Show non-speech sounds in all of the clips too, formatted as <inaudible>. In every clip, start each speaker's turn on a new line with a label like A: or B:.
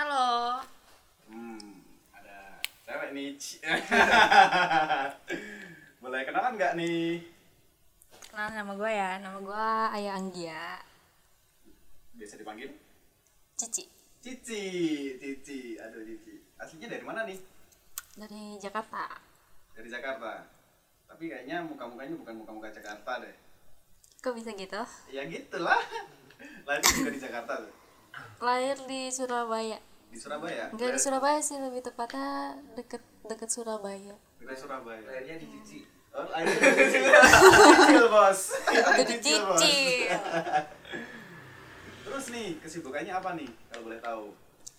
A: Halo.
B: Hmm, ada cewek nih. <laughs> Boleh kenalan nggak nih?
A: Kenal nama gue ya. Nama gue Ayah Anggia.
B: Biasa dipanggil
A: Cici.
B: Cici, Cici. Aduh Cici. Aslinya dari mana nih?
A: Dari Jakarta.
B: Dari Jakarta. Tapi kayaknya muka-mukanya bukan muka-muka Jakarta deh.
A: Kok bisa gitu?
B: Ya gitulah. <laughs> Lahirnya juga di Jakarta tuh.
A: Lahir di Surabaya.
B: Di Surabaya.
A: Enggak di Surabaya sih, lebih tepatnya deket deket Surabaya.
B: Di Surabaya.
C: Lahirnya di Cici.
B: Oh, di Cicil. <laughs> Cicil, Bos.
A: Jadi
B: Cicil. Terus nih, kesibukannya apa nih? Kalau boleh tahu.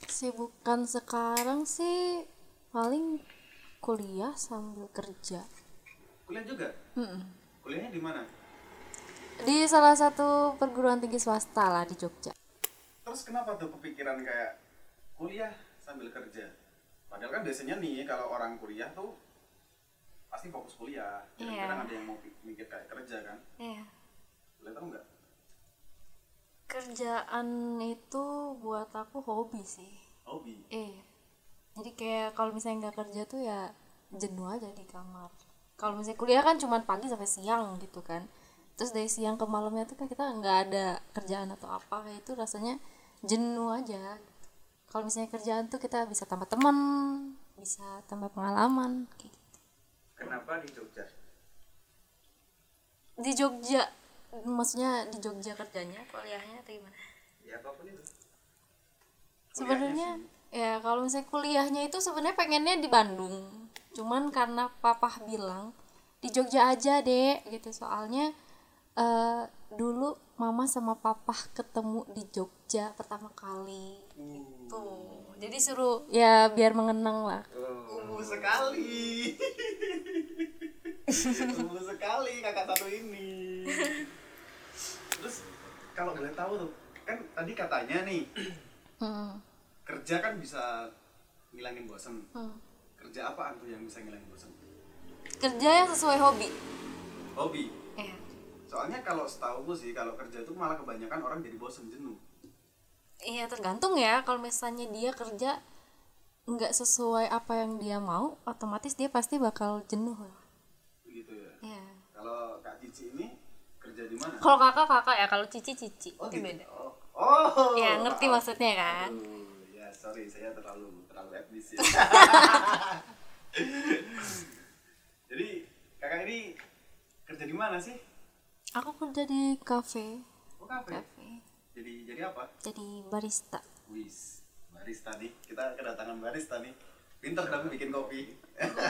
A: Kesibukan sekarang sih paling kuliah sambil kerja.
B: Kuliah juga?
A: Mm-mm.
B: Kuliahnya di mana?
A: Di salah satu perguruan tinggi swasta lah di Jogja.
B: Terus kenapa tuh kepikiran kayak kuliah sambil kerja? Padahal kan biasanya nih kalau orang kuliah tuh pasti fokus kuliah. Kadang-kadang
A: Iya.
B: ada yang mau mikir kayak kerja kan.
A: Iya.
B: Boleh tahu nggak?
A: Kerjaan itu buat aku hobi sih.
B: Hobi.
A: Eh, jadi kayak kalau misalnya nggak kerja tuh ya jenuh aja di kamar. Kalau misalnya kuliah kan cuma pagi sampai siang gitu kan. Terus dari siang ke malamnya tuh kan kita nggak ada kerjaan atau apa kayak itu rasanya jenuh aja. Kalau misalnya kerjaan tuh kita bisa tambah teman, bisa tambah pengalaman kayak gitu.
C: Kenapa di Jogja?
A: Di Jogja, maksudnya di Jogja kerjanya, kuliahnya atau gimana?
C: Ya apa pun itu.
A: sebenarnya ya kalau misalnya kuliahnya itu sebenarnya pengennya di Bandung cuman karena papa bilang di Jogja aja deh gitu soalnya dulu mama sama papa ketemu di Jogja pertama kali gitu jadi suruh ya biar mengenang lah
B: Umur sekali. Umur sekali kakak satu ini. Terus kalau boleh tahu tuh, kan tadi katanya nih
A: Hmm,
B: kerja kan bisa ngilangin bosen.
A: hmm.
B: Kerja apaan tuh yang bisa ngilangin bosen?
A: kerja yang sesuai hobi
B: Hobi.
A: Ya
B: Soalnya kalau setahu gue sih kalau kerja itu malah kebanyakan orang jadi bosen jenuh.
A: iya tergantung ya kalau misalnya dia kerja nggak sesuai apa yang dia mau otomatis dia pasti bakal jenuh
B: Begitu ya.
A: ya
B: Kalau Kak Cici ini kerja di mana?
A: Kalau kakak kakak ya, kalau cici cici
B: Oh,
A: itu
B: gitu.
A: beda.
B: Oh, oh.
A: Ya ngerti
B: maaf.
A: maksudnya kan?
B: Aduh, ya sorry saya terlalu terlalu etnis ya. <laughs> Jadi kakak ini kerja di mana sih?
A: Aku kerja di kafe,
B: Oh kafe.
A: kafe.
B: Jadi jadi apa?
A: Jadi barista.
B: Wis barista nih. Kita kedatangan barista nih. Pinter dong bikin kopi.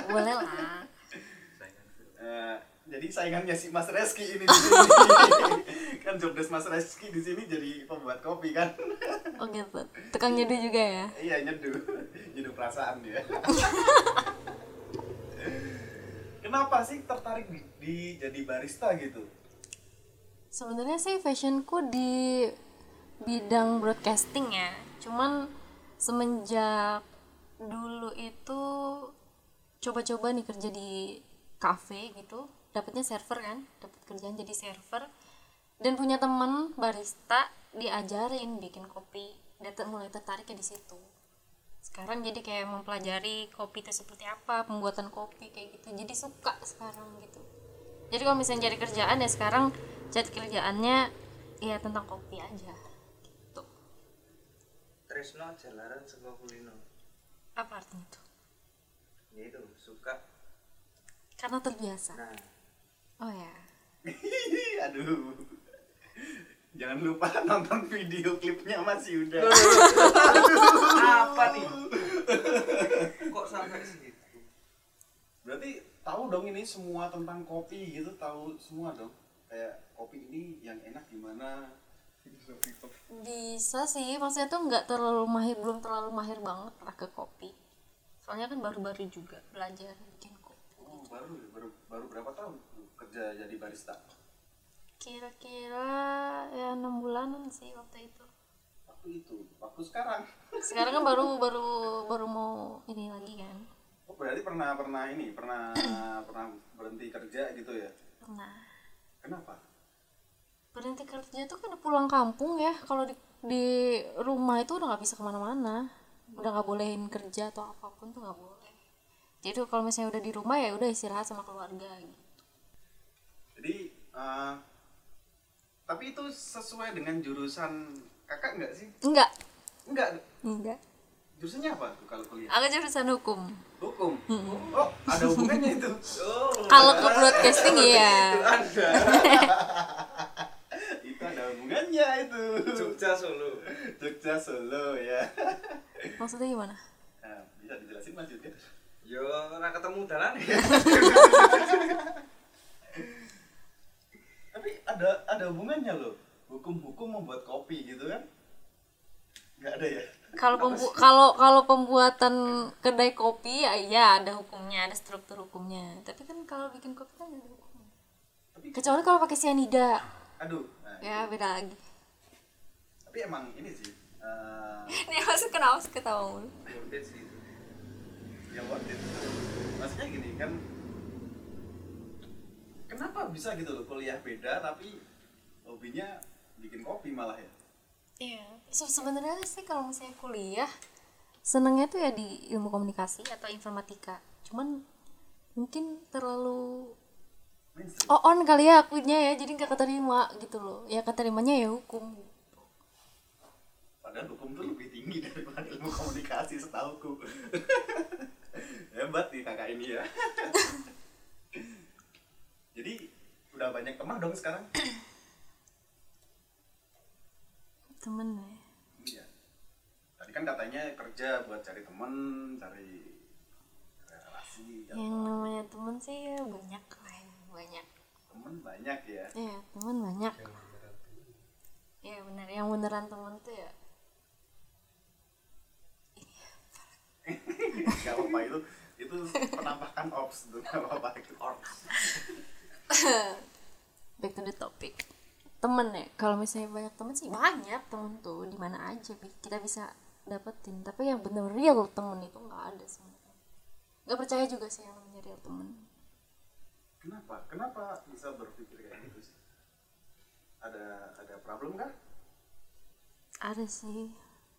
A: Boleh lah. <laughs>
B: Eh, jadi saingannya si Mas Reski ini di <laughs> sini. kan jobdesk Mas Reski di sini jadi pembuat kopi kan.
A: Oh gitu. Tukang nyeduh juga ya?
B: iya nyeduh. Nyeduh perasaan dia. <laughs> Kenapa sih tertarik di, di jadi barista gitu?
A: Sebenarnya sih fashionku di bidang broadcasting ya. Cuman semenjak dulu itu coba-coba nih kerja di cafe gitu, dapatnya server kan, dapat kerjaan jadi server dan punya teman barista diajarin bikin kopi. Dan mulai tertariknya di situ. Sekarang jadi kayak mempelajari kopi itu seperti apa, pembuatan kopi kayak gitu. Jadi suka sekarang gitu jadi kalau misalnya cari kerjaan ya sekarang cari kerjaannya ya tentang kopi aja gitu
C: Tresno jalaran sebuah kulino.
A: apa artinya tuh
C: Ya itu suka.
A: karena terbiasa
C: Nah,
A: oh ya <laughs>
B: Aduh. Jangan lupa nonton video klipnya Mas Yuda.
C: apa nih? Kok sampai segitu?
B: Berarti tahu dong ini semua tentang kopi gitu, tahu semua dong. Kayak kopi ini yang enak gimana.
A: bisa sih maksudnya tuh nggak terlalu mahir belum terlalu mahir banget lah ke kopi soalnya kan baru-baru juga belajar bikin kopi
B: Oh, baru baru baru berapa tahun kerja jadi barista?
A: kira-kira ya enam bulanan sih waktu itu
B: Waktu itu, waktu sekarang.
A: sekarang kan baru baru baru mau ini lagi kan
B: berarti pernah pernah ini, pernah <clears throat> pernah berhenti kerja gitu ya?
A: pernah
B: Kenapa?
A: berhenti kerja tuh kan pulang kampung ya kalau di di rumah itu udah nggak bisa ke mana-mana udah nggak bolehin kerja atau apa pun tuh nggak boleh jadi kalau misalnya udah di rumah ya udah istirahat sama keluarga gitu
B: Jadi eh, tapi itu sesuai dengan jurusan kakak nggak sih?
A: enggak
B: Enggak.
A: enggak
B: Jurusannya apa tuh kalau kuliah?
A: aku jurusan hukum
B: Hukum. Oh, ada hubungannya itu.
C: Oh,
A: kalau ke broadcasting iya
C: ada. <laughs>
B: itu ada hubungannya itu.
C: Jogja Solo.
B: Jogja Solo ya.
A: maksudnya gimana
B: Nah, bisa dijelasin maksudnya?
C: Yo, ora ketemu dalan ya. <laughs>
B: Tapi ada ada hubungannya loh. Hukum-hukum membuat kopi gitu kan? Nggak ada ya?
A: kalau pembu- kalau kalau pembuatan kedai kopi ya iya ada hukumnya ada struktur hukumnya. Tapi kan kalau bikin kopi kan ada hukum
B: Tapi
A: kecuali kalau pakai sianida
B: aduh. Nah,
A: ya beda lagi.
B: Tapi emang ini sih eh,
A: ini masuk kenapa sih ketawa mulu
C: sih.
B: Yang worth it. Maksudnya gini kan kenapa bisa gitu loh kuliah beda tapi hobinya bikin kopi malah ya
A: Iya, so, sebenarnya sih kalau misalnya kuliah senengnya tuh ya di ilmu komunikasi atau informatika. Cuman mungkin terlalu oh on kali ya akunya ya, jadi nggak keterima gitu loh. Ya keterimanya ya hukum.
B: padahal hukum tuh lebih tinggi daripada ilmu komunikasi setahuku <laughs> hebat nih kakak ini ya <laughs> jadi udah banyak teman dong sekarang <clears throat>
A: Temen ya.
B: iya. Tadi kan katanya kerja buat cari temen cari relasi
A: Yang namanya temen sih ya banyak lah ya, banyak.
B: temen banyak ya?
A: Iya, temen banyak. Iya benar, yang beneran temen tuh ya. <laughs>
B: Gak apa-apa itu itu penampakan ops tuh. Gak apa-apa. Itu <laughs>
A: back to the topic temen ya. Kalau misalnya banyak temen sih banyak temen tuh. Di mana aja kita bisa dapetin. Tapi yang bener real temen itu nggak ada sebenarnya nggak percaya juga sih yang namanya real temen.
B: Kenapa? Kenapa bisa berpikir kayak gitu sih? Ada ada problem kah?
A: Ada sih.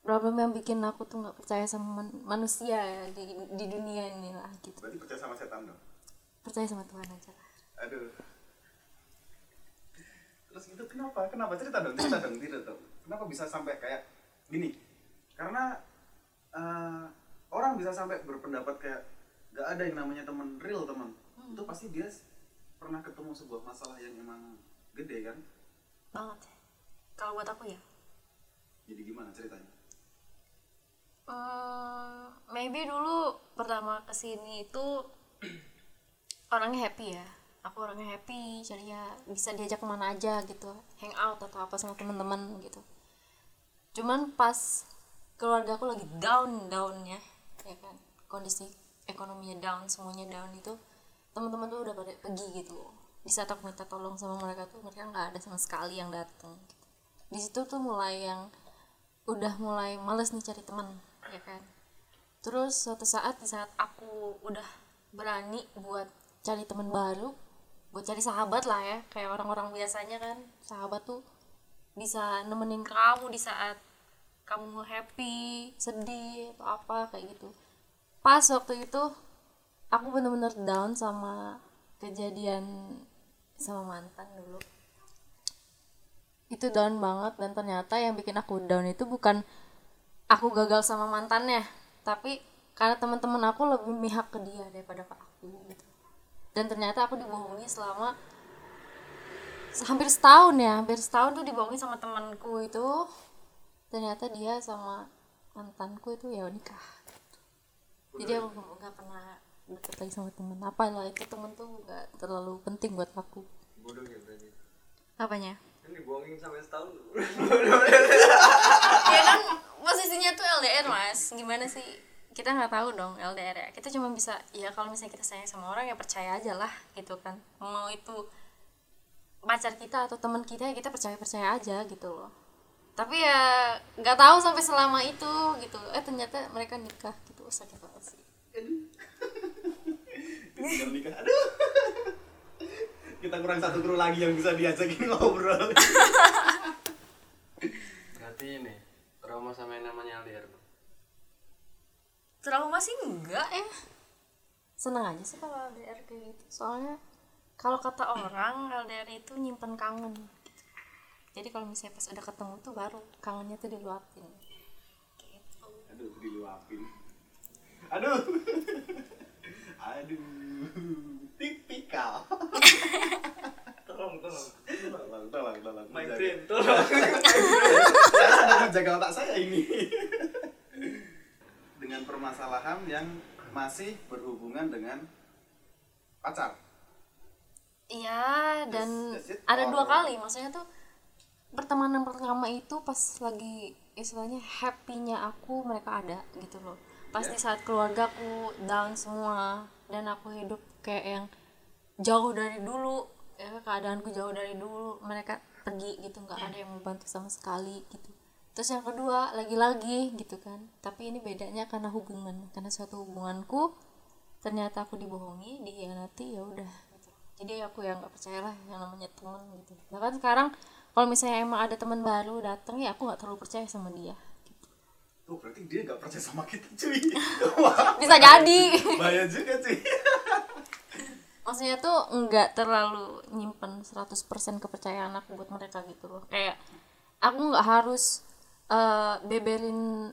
A: Problem yang bikin aku tuh nggak percaya sama man- manusia ya di, di dunia ini lah gitu.
B: Berarti percaya sama setan dong?
A: Percaya sama Tuhan aja lah.
B: Aduh terus itu kenapa? Kenapa? Cerita dong cerita dong cerita dong kenapa bisa sampai kayak gini? Karena eh, orang bisa sampai berpendapat kayak gak ada yang namanya teman real teman. Itu pasti dia pernah ketemu sebuah masalah yang emang gede kan?
A: Banget kalau buat aku ya.
B: Jadi gimana ceritanya?
A: Hmm, maybe dulu pertama ke sini itu <clears throat> orangnya happy ya aku orangnya happy jadi ya bisa diajak ke mana aja gitu hang out atau apa sama teman-teman gitu. Cuman pas keluarga aku lagi down downnya ya kan kondisi ekonominya down semuanya down itu teman-teman tuh udah pada pergi gitu. Di saat aku minta tolong sama mereka tuh mereka nggak ada sama sekali yang datang gitu. di situ tuh mulai yang udah mulai males nih cari teman ya kan. Terus suatu saat di saat aku udah berani buat cari teman baru buat cari sahabat lah ya. Kayak orang-orang biasanya kan sahabat tuh bisa nemenin kamu di saat kamu happy sedih atau apa kayak gitu. Pas waktu itu aku bener-bener down sama kejadian sama mantan dulu. Itu down banget dan ternyata yang bikin aku down itu bukan aku gagal sama mantannya tapi karena teman-teman aku lebih mihak ke dia daripada ke aku gitu dan ternyata aku dibohongi selama hampir setahun ya hampir setahun tuh dibohongi sama temanku itu. Ternyata dia sama mantanku itu ya nikah. Jadi aku nggak pernah deket lagi sama temen. Apa lah itu temen tuh nggak terlalu penting buat aku.
C: Bodoh ya berarti.
A: apanya?
C: Ini bohongin sampai setahun. <laughs>
A: ya kan posisinya tuh LDR mas. Gimana sih kita nggak tahu dong LDR ya. Kita cuma bisa ya kalau misalnya kita sayang sama orang ya percaya aja lah gitu kan. Mau itu pacar kita atau teman kita ya kita percaya percaya aja gitu loh. Tapi ya nggak tahu sampai selama itu gitu. Eh ternyata mereka nikah gitu. Sakit banget sih.
B: Nikah aduh. Kita kurang satu kru lagi yang bisa diajakin ngobrol.
D: Berarti ini trauma sama yang namanya LDR. Bang.
A: trauma sih enggak. Ya seneng aja sih kalau LDR kayak gitu. Soalnya kalau kata orang LDR itu nyimpen kangen jadi kalau misalnya pas udah ketemu tuh baru kangennya tuh diluapin. Gitu.
B: Aduh diluapin. Aduh. <laughs> Aduh. Tipikal. <laughs>
C: Tolong tolong.
B: Tolong tolong tolong.
C: My brain tolong. <laughs>
B: Menjaga otak saya ini dengan permasalahan yang masih berhubungan dengan pacar.
A: Iya dan
B: it.
A: ada dua kali. Maksudnya tuh pertemanan pertama itu pas lagi istilahnya happy-nya aku mereka ada gitu loh. Pas di saat keluargaku down semua dan aku hidup kayak yang jauh dari dulu ya keadaanku jauh dari dulu mereka pergi gitu nggak ada yang membantu sama sekali gitu terus yang kedua lagi-lagi gitu kan. Tapi ini bedanya karena hubungan. Karena suatu hubunganku ternyata aku dibohongi dihianati ya udah. Gitu. jadi aku yang nggak percaya lah yang namanya teman gitu. Bahkan sekarang kalau misalnya emang ada teman baru datang ya aku nggak terlalu percaya sama dia.
B: Tuh berarti dia nggak percaya sama kita cuy. Wah <laughs>
A: bisa jadi.
B: Bahaya juga cuy.
A: Maksudnya tuh nggak terlalu nyimpen 100% kepercayaan aku buat mereka gitu loh. Kayak aku nggak harus eh, beberin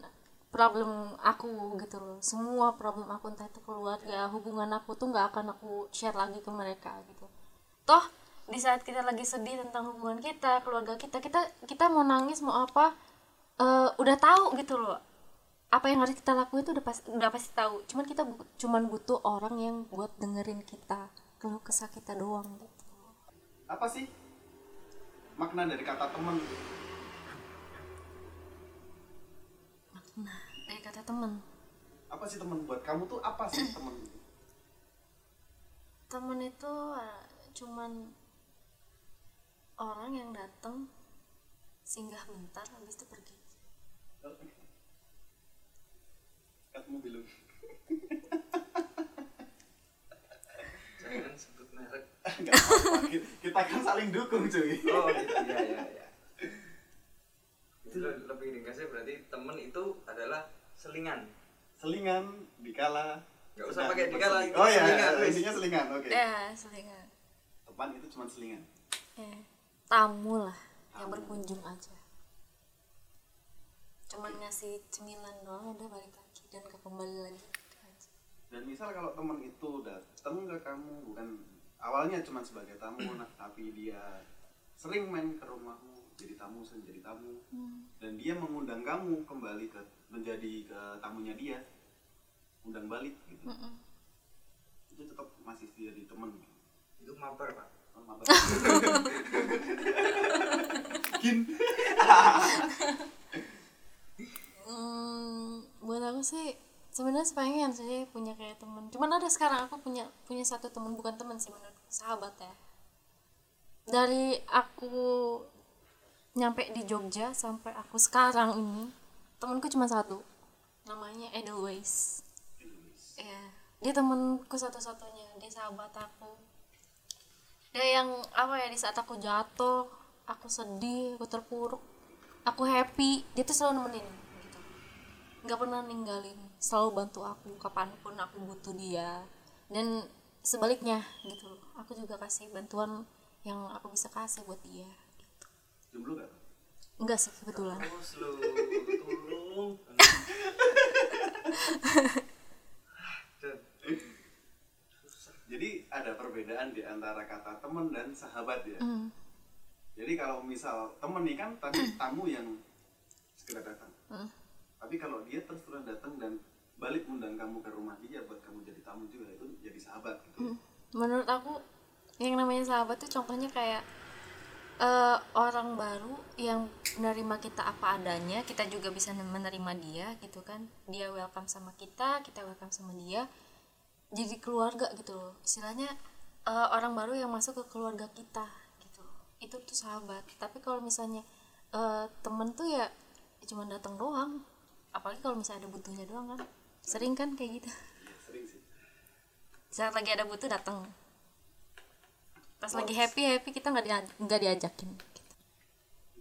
A: problem aku gitu loh. Semua problem aku entah itu keluarga hubungan aku tuh nggak akan aku share lagi ke mereka gitu. Toh di saat kita lagi sedih tentang hubungan kita keluarga kita kita kita mau nangis mau apa eh, udah tahu gitu loh. Apa yang harus kita lakuin itu udah pasti udah pasti tahu. Cuman kita bu- cuman butuh orang yang buat dengerin kita keluh kesah kita doang gitu.
B: Apa sih makna dari kata teman
A: nah temen.
B: Apa sih teman buat kamu tuh? Apa sih <clears throat> teman
A: temen itu eh, cuman orang yang datang singgah bentar habis itu pergi. <laughs>
B: Kamu belum
C: jangan sebut merek. <laughs>
B: Apa-apa. kita kan saling dukung cuy.
C: Oh gitu ya ya ya itu le- lebih ringkasnya berarti temen itu adalah selingan.
B: Selingan dikala.
C: Nggak usah pakai dikala,
B: oh ya
C: selingan, wis.
B: intinya selingan oke.
A: Ya selingan.
B: Teman itu cuma selingan?
A: Ya tamu lah yang
B: Tamu.
A: berkunjung aja. Cuman ngasih cemilan doang udah balik lagi dan gak kembali lagi.
B: Dan misal kalau teman itu datang ke kamu bukan awalnya cuma sebagai tamu <clears throat> nah, tapi dia sering main ke rumahmu jadi tamu sering jadi tamu. Dan dia mengundang kamu kembali ke menjadi ke tamunya dia. Undang balik gitu. Itu tetap masih jadi teman
C: itu mabar pak.
B: Oh, maaf. Gin. <laughs>
A: Hmm, buat aku sih sebenarnya pengen sih punya kayak temen. Cuman ada sekarang aku punya punya satu temen bukan temen sih menurutku sahabat ya. Dari aku nyampe di Jogja sampai aku sekarang ini temenku cuma satu. Namanya Edelweiss. Ya dia temenku satu-satunya dia sahabat aku. Dia yang apa ya di saat aku jatuh aku sedih aku terpuruk aku happy dia tuh selalu nemenin gitu. Nggak pernah ninggalin selalu bantu aku kapan pun aku butuh dia. Dan sebaliknya gitu aku juga kasih bantuan yang aku bisa kasih buat dia.
B: Jomblo gak?
A: enggak sih kebetulan
C: terus lu tolong <laughs>
B: Jadi ada perbedaan di antara kata teman dan sahabat ya.
A: Hmm.
B: Jadi kalau misal temen nih kan tadi tamu yang sekedar datang.
A: Hmm.
B: Tapi kalau dia terus terus datang dan balik undang kamu ke rumah dia buat kamu jadi tamu juga itu jadi sahabat gitu.
A: menurut aku yang namanya sahabat tuh contohnya kayak eh, orang baru yang menerima kita apa adanya kita juga bisa menerima dia gitu kan. Dia welcome sama kita kita welcome sama dia. Jadi keluarga gitu loh. Istilahnya eh, orang baru yang masuk ke keluarga kita gitu itu tuh sahabat. Tapi kalau misalnya eh, temen tuh ya cuma datang doang. Apalagi kalau misalnya ada butuhnya doang kan. Sering kan kayak gitu?
B: Iya, sering sih.
A: saat lagi ada butuh datang pas lagi happy happy kita nggak dia nggak diajakin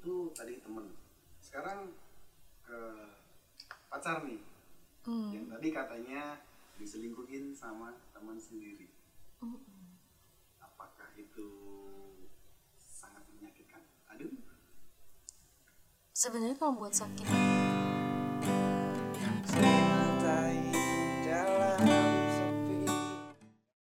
B: Itu tadi temen. Sekarang ke pacar nih.
A: Hmm.
B: yang tadi katanya diselingkuhin sama teman sendiri apakah itu sangat menyakitkan aduh
A: sebenarnya kalau buat sakit